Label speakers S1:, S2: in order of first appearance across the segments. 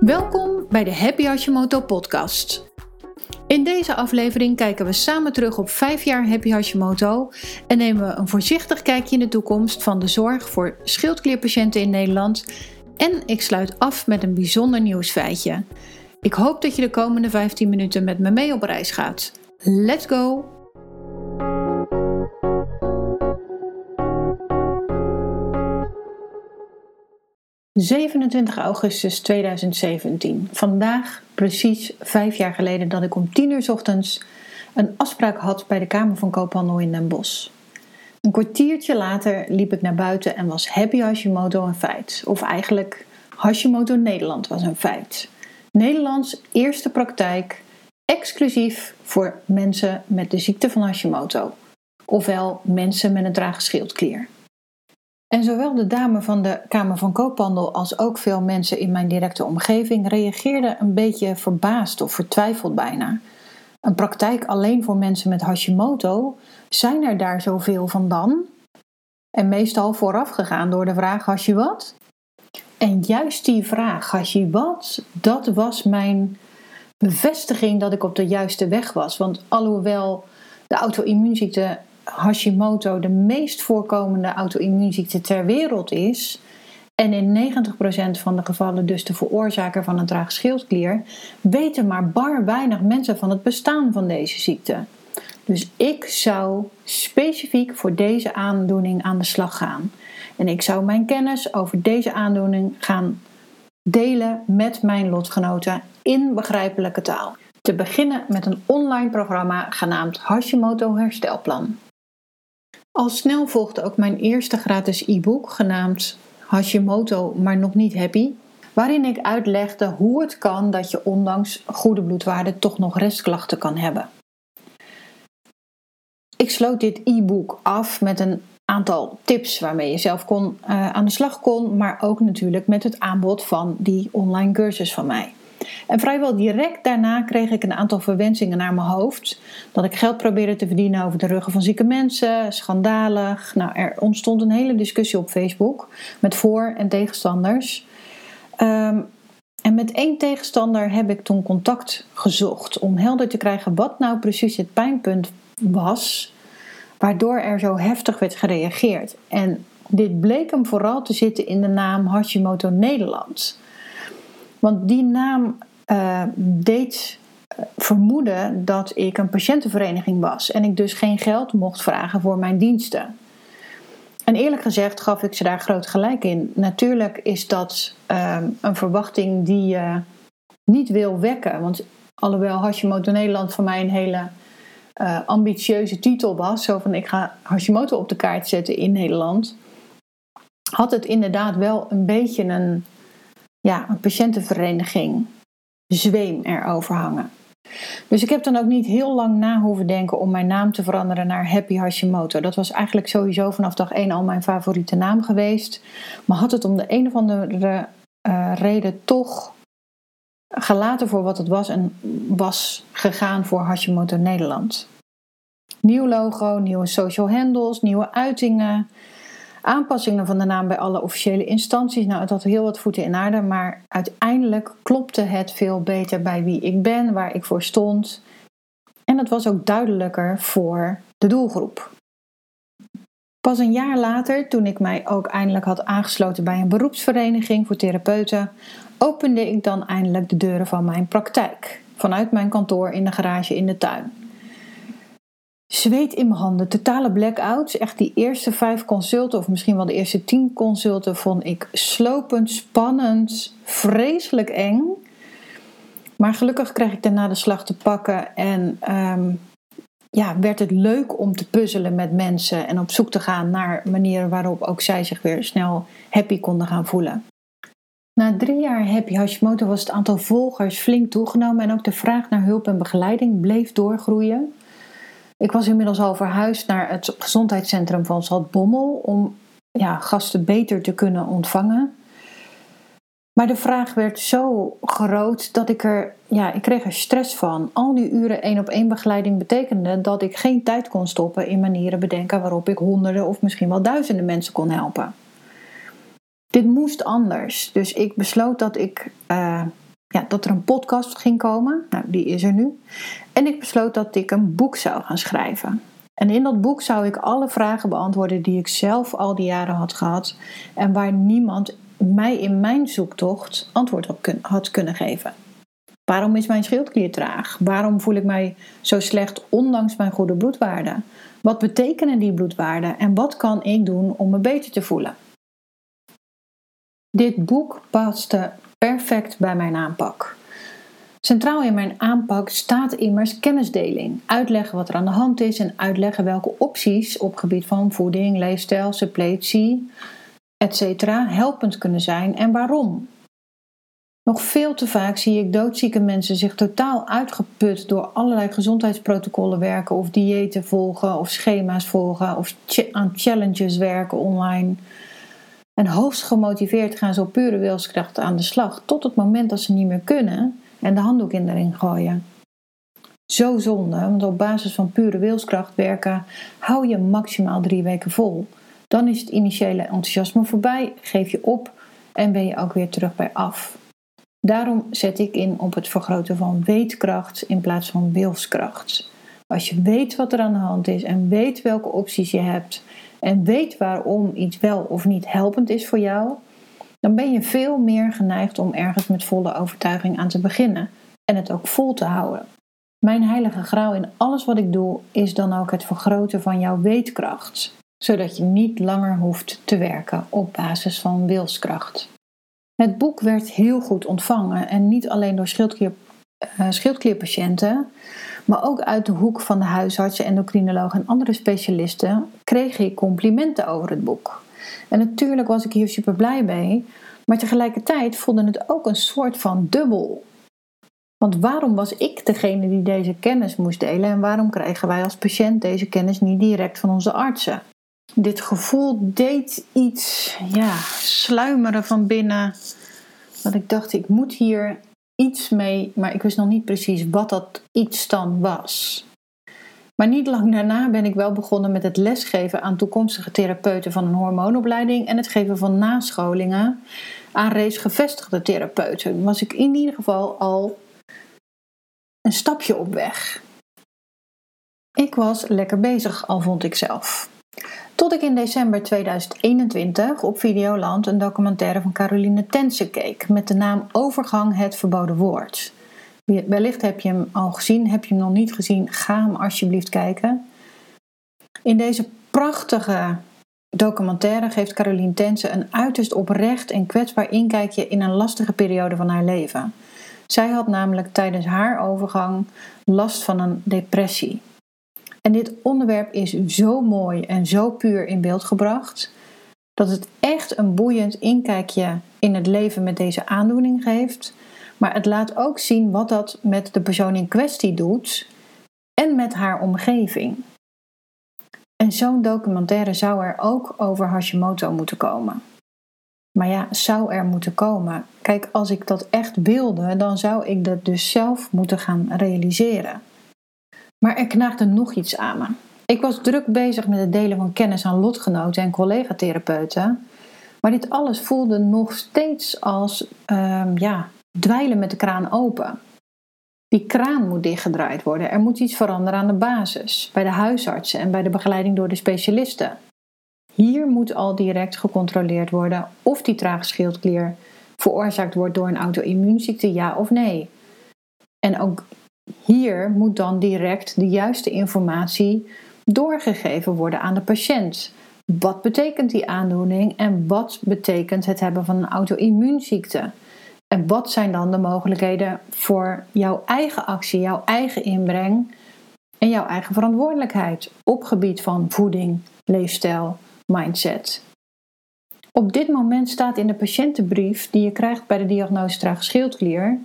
S1: Welkom bij de Happy Hashimoto podcast. In deze aflevering kijken we samen terug op 5 jaar Happy Hashimoto en nemen we een voorzichtig kijkje in de toekomst van de zorg voor schildklierpatiënten in Nederland. En ik sluit af met een bijzonder nieuwsfeitje. Ik hoop dat je de komende 15 minuten met me mee op reis gaat. Let's go! 27 augustus 2017. Vandaag precies vijf jaar geleden dat ik om 10 uur ochtends een afspraak had bij de Kamer van Koophandel in Den Bosch. Een kwartiertje later liep ik naar buiten en was Happy Hashimoto een feit. Of eigenlijk Hashimoto Nederland was een feit. Nederlands eerste praktijk exclusief voor mensen met de ziekte van Hashimoto. Ofwel mensen met een trage schildklier. En zowel de dame van de Kamer van Koophandel als ook veel mensen in mijn directe omgeving reageerden een beetje verbaasd of vertwijfeld bijna. Een praktijk alleen voor mensen met Hashimoto, zijn er daar zoveel van dan? En meestal voorafgegaan door de vraag: Hashi wat? En juist die vraag: Hashi wat? Dat was mijn bevestiging dat ik op de juiste weg was. Want alhoewel de auto-immuunziekte Hashimoto de meest voorkomende auto-immuunziekte ter wereld is. En in 90% van de gevallen dus de veroorzaker van een traag schildklier, weten maar bar weinig mensen van het bestaan van deze ziekte. Dus ik zou specifiek voor deze aandoening aan de slag gaan. En ik zou mijn kennis over deze aandoening gaan delen met mijn lotgenoten in begrijpelijke taal. Te beginnen met een online programma genaamd Hashimoto Herstelplan. Al snel volgde ook mijn eerste gratis e-book genaamd Hashimoto, maar nog niet happy, waarin ik uitlegde hoe het kan dat je ondanks goede bloedwaarden toch nog restklachten kan hebben. Ik sloot dit e-book af met een aantal tips waarmee je zelf kon, uh, aan de slag kon, maar ook natuurlijk met het aanbod van die online cursus van mij. En vrijwel direct daarna kreeg ik een aantal verwensingen naar mijn hoofd. Dat ik geld probeerde te verdienen over de ruggen van zieke mensen, schandalig. Nou, er ontstond een hele discussie op Facebook met voor- en tegenstanders. Ehm, en met één tegenstander heb ik toen contact gezocht om helder te krijgen wat nou precies het pijnpunt was, waardoor er zo heftig werd gereageerd. En dit bleek hem vooral te zitten in de naam Hashimoto Nederland. Want die naam uh, deed eh, vermoeden dat ik een patiëntenvereniging was en ik dus geen geld mocht vragen voor mijn diensten. En eerlijk gezegd gaf ik ze daar groot gelijk in. Natuurlijk is dat uh, een verwachting die je niet wil wekken. Want alhoewel Hashimoto Nederland voor mij een hele uh, ambitieuze titel was, zo van ik ga Hashimoto op de kaart zetten in Nederland, had het inderdaad wel een beetje een ja, een patiëntenvereniging zweem erover hangen. Dus ik heb dan ook niet heel lang na hoeven denken om mijn naam te veranderen naar Happy Hashimoto. Dat was eigenlijk sowieso vanaf dag 1 al mijn favoriete naam geweest. Maar had het om de een of andere uh, reden toch gelaten voor wat het was en was gegaan voor Hashimoto Nederland. Nieuw logo, nieuwe social handles, nieuwe uitingen, aanpassingen van de naam bij alle officiële instanties. Nou, het had heel wat voeten in aarde, maar uiteindelijk klopte het veel beter bij wie ik ben, waar ik voor stond. En het was ook duidelijker voor de doelgroep. Pas een jaar later, toen ik mij ook eindelijk had aangesloten bij een beroepsvereniging voor therapeuten, opende ik dan eindelijk de deuren van mijn praktijk. Vanuit mijn kantoor in de garage in de tuin. Zweet in mijn handen, totale blackouts. Echt die eerste vijf consulten, of misschien wel de eerste tien consulten, vond ik slopend, spannend, vreselijk eng. Maar gelukkig kreeg ik daarna de slag te pakken en um, ja, werd het leuk om te puzzelen met mensen en op zoek te gaan naar manieren waarop ook zij zich weer snel happy konden gaan voelen. Na drie jaar Happy Hashimoto was het aantal volgers flink toegenomen en ook de vraag naar hulp en begeleiding bleef doorgroeien. Ik was inmiddels al verhuisd naar het gezondheidscentrum van Zaltbommel om ja, gasten beter te kunnen ontvangen. Maar de vraag werd zo groot dat ik er, ja, ik kreeg er stress van. Al die uren één op één begeleiding betekende dat ik geen tijd kon stoppen in manieren bedenken waarop ik honderden of misschien wel duizenden mensen kon helpen. Dit moest anders. Dus ik besloot dat, ik, uh, ja, dat er een podcast ging komen. Nou, die is er nu. En ik besloot dat ik een boek zou gaan schrijven. En in dat boek zou ik alle vragen beantwoorden die ik zelf al die jaren had gehad. En waar niemand mij in mijn zoektocht antwoord op had kunnen geven. Waarom is mijn schildklier traag? Waarom voel ik mij zo slecht ondanks mijn goede bloedwaarden? Wat betekenen die bloedwaarden en wat kan ik doen om me beter te voelen? Dit boek paste perfect bij mijn aanpak. Centraal in mijn aanpak staat immers kennisdeling. Uitleggen wat er aan de hand is en uitleggen welke opties op gebied van voeding, leefstijl, suppletie, etc. helpend kunnen zijn en waarom. Nog veel te vaak zie ik doodzieke mensen zich totaal uitgeput door allerlei gezondheidsprotocollen werken of diëten volgen of schema's volgen of aan challenges werken online. En hoogst gemotiveerd gaan ze op pure wilskracht aan de slag tot het moment dat ze niet meer kunnen en de handdoek in erin gooien. Zo zonde, want op basis van pure wilskracht werken hou je maximaal drie weken vol. Dan is het initiële enthousiasme voorbij, geef je op en ben je ook weer terug bij af. Daarom zet ik in op het vergroten van weetkracht in plaats van wilskracht. Als je weet wat er aan de hand is en weet welke opties je hebt en weet waarom iets wel of niet helpend is voor jou, dan ben je veel meer geneigd om ergens met volle overtuiging aan te beginnen en het ook vol te houden. Mijn heilige graal in alles wat ik doe is dan ook het vergroten van jouw weetkracht, zodat je niet langer hoeft te werken op basis van wilskracht. Het boek werd heel goed ontvangen en niet alleen door schildklier, uh, schildklierpatiënten, maar ook uit de hoek van de huisartsen, endocrinologen en andere specialisten kreeg ik complimenten over het boek. En natuurlijk was ik hier super blij mee, maar tegelijkertijd voelde het ook een soort van dubbel. Want waarom was ik degene die deze kennis moest delen en waarom krijgen wij als patiënt deze kennis niet direct van onze artsen? Dit gevoel deed iets ja, sluimeren van binnen. Dat ik dacht, ik moet hier iets mee, maar ik wist nog niet precies wat dat iets dan was. Maar niet lang daarna ben ik wel begonnen met het lesgeven aan toekomstige therapeuten van een hormoonopleiding en het geven van nascholingen aan reeds gevestigde therapeuten. Was ik in ieder geval al een stapje op weg. Ik was lekker bezig, al vond ik zelf. Tot ik in december 2021 op Videoland een documentaire van Caroline Tense keek met de naam Overgang het verboden woord. Wellicht heb je hem al gezien, heb je hem nog niet gezien, ga hem alsjeblieft kijken. In deze prachtige documentaire geeft Caroline Tense een uiterst oprecht en kwetsbaar inkijkje in een lastige periode van haar leven. Zij had namelijk tijdens haar overgang last van een depressie. En dit onderwerp is zo mooi en zo puur in beeld gebracht dat het echt een boeiend inkijkje in het leven met deze aandoening geeft. Maar het laat ook zien wat dat met de persoon in kwestie doet en met haar omgeving. En zo'n documentaire zou er ook over Hashimoto moeten komen. Maar ja, zou er moeten komen. Kijk, als ik dat echt wilde, dan zou ik dat dus zelf moeten gaan realiseren. Maar er knaagde nog iets aan me. Ik was druk bezig met het delen van kennis aan lotgenoten en collega-therapeuten. Maar dit alles voelde nog steeds als ehm, ja, dweilen met de kraan open. Die kraan moet dichtgedraaid worden. Er moet iets veranderen aan de basis, bij de huisartsen en bij de begeleiding door de specialisten. Hier moet al direct gecontroleerd worden of die trage schildklier veroorzaakt wordt door een auto-immuunziekte, ja of nee. En ook hier moet dan direct de juiste informatie doorgegeven worden aan de patiënt. Wat betekent die aandoening en wat betekent het hebben van een auto-immuunziekte? En wat zijn dan de mogelijkheden voor jouw eigen actie, jouw eigen inbreng en jouw eigen verantwoordelijkheid op gebied van voeding, leefstijl, mindset? Op dit moment staat in de patiëntenbrief die je krijgt bij de diagnose trage schildklier,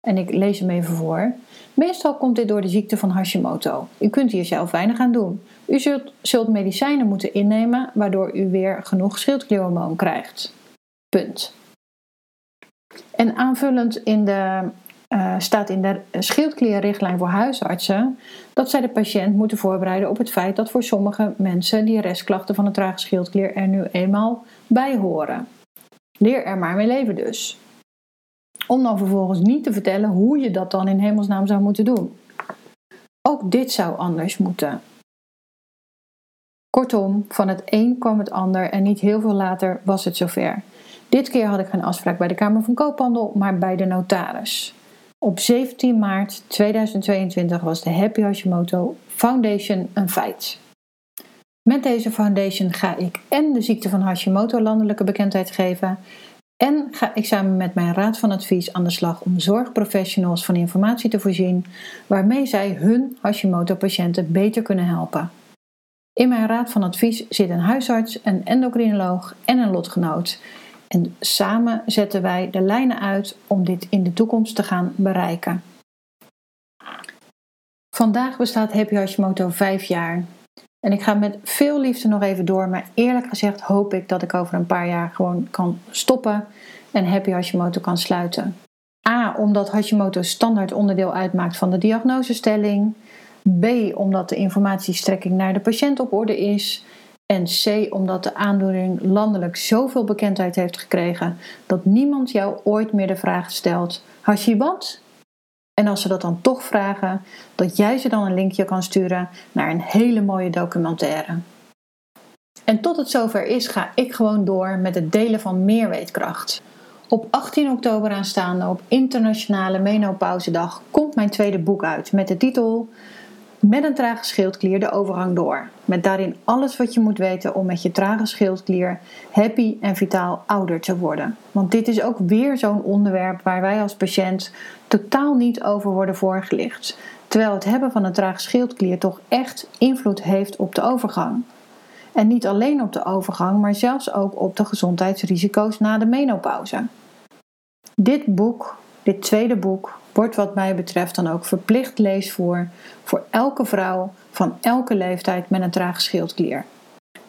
S1: en ik lees hem even voor. Meestal komt dit door de ziekte van Hashimoto. U kunt hier zelf weinig aan doen. U zult, medicijnen moeten innemen waardoor u weer genoeg schildklierhormoon krijgt. Punt. En aanvullend in de, uh, staat in de schildklierrichtlijn voor huisartsen dat zij de patiënt moeten voorbereiden op het feit dat voor sommige mensen die restklachten van een trage schildklier er nu eenmaal bij horen. Leer er maar mee leven dus. Om dan vervolgens niet te vertellen hoe je dat dan in hemelsnaam zou moeten doen. Ook dit zou anders moeten. Kortom, van het een kwam het ander en niet heel veel later was het zover. Dit keer had ik geen afspraak bij de Kamer van Koophandel, maar bij de notaris. Op 17 maart 2022 was de Happy Hashimoto Foundation een feit. Met deze foundation ga ik en de ziekte van Hashimoto landelijke bekendheid geven en ga ik samen met mijn raad van advies aan de slag om zorgprofessionals van informatie te voorzien waarmee zij hun Hashimoto-patiënten beter kunnen helpen. In mijn raad van advies zit een huisarts, een endocrinoloog en een lotgenoot. En samen zetten wij de lijnen uit om dit in de toekomst te gaan bereiken. Vandaag bestaat Happy Hashimoto 5 jaar. En ik ga met veel liefde nog even door, maar eerlijk gezegd hoop ik dat ik over een paar jaar gewoon kan stoppen en Happy Hashimoto kan sluiten. A, omdat Hashimoto standaard onderdeel uitmaakt van de diagnosestelling. B, omdat de informatiestrekking naar de patiënt op orde is. En C, omdat de aandoening landelijk zoveel bekendheid heeft gekregen dat niemand jou ooit meer de vraag stelt: Hashi wat? En als ze dat dan toch vragen, dat jij ze dan een linkje kan sturen naar een hele mooie documentaire. En tot het zover is, ga ik gewoon door met het delen van meer weetkracht. Op 18 oktober aanstaande, op Internationale Menopauzedag, komt mijn tweede boek uit met de titel Met een trage schildklier de overgang door. Met daarin alles wat je moet weten om met je trage schildklier happy en vitaal ouder te worden. Want dit is ook weer zo'n onderwerp waar wij als patiënt totaal niet over worden voorgelicht. Terwijl het hebben van een trage schildklier toch echt invloed heeft op de overgang. En niet alleen op de overgang, maar zelfs ook op de gezondheidsrisico's na de menopauze. Dit boek, dit tweede boek, wordt wat mij betreft dan ook verplicht leesvoer voor elke vrouw van elke leeftijd met een trage schildklier.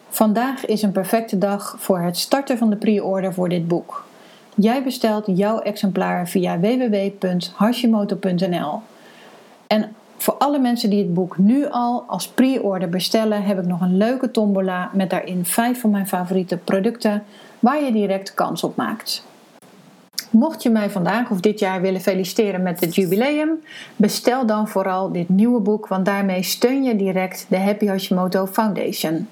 S1: Vandaag is een perfecte dag voor het starten van de pre-order voor dit boek. Jij bestelt jouw exemplaar via www.hashimoto.nl. En voor alle mensen die het boek nu al als pre-order bestellen, heb ik nog een leuke tombola met daarin vijf van mijn favoriete producten waar je direct kans op maakt. Mocht je mij vandaag of dit jaar willen feliciteren met het jubileum, bestel dan vooral dit nieuwe boek, want daarmee steun je direct de Happy Hashimoto Foundation.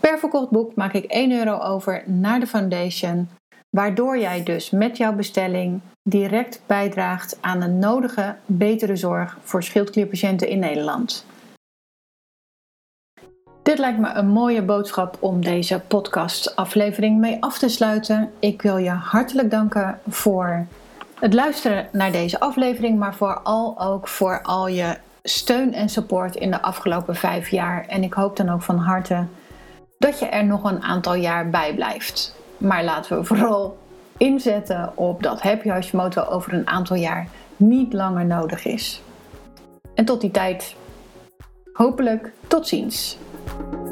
S1: Per verkocht boek maak ik 1 euro over naar de foundation, waardoor jij dus met jouw bestelling direct bijdraagt aan de nodige betere zorg voor schildklierpatiënten in Nederland. Dit lijkt me een mooie boodschap om deze podcast-aflevering mee af te sluiten. Ik wil je hartelijk danken voor het luisteren naar deze aflevering, maar vooral ook voor al je steun en support in de afgelopen vijf jaar. En ik hoop dan ook van harte dat je er nog een aantal jaar bij blijft. Maar laten we vooral inzetten op dat Happy Hashimoto over een aantal jaar niet langer nodig is. En tot die tijd, hopelijk tot ziens. Thank you.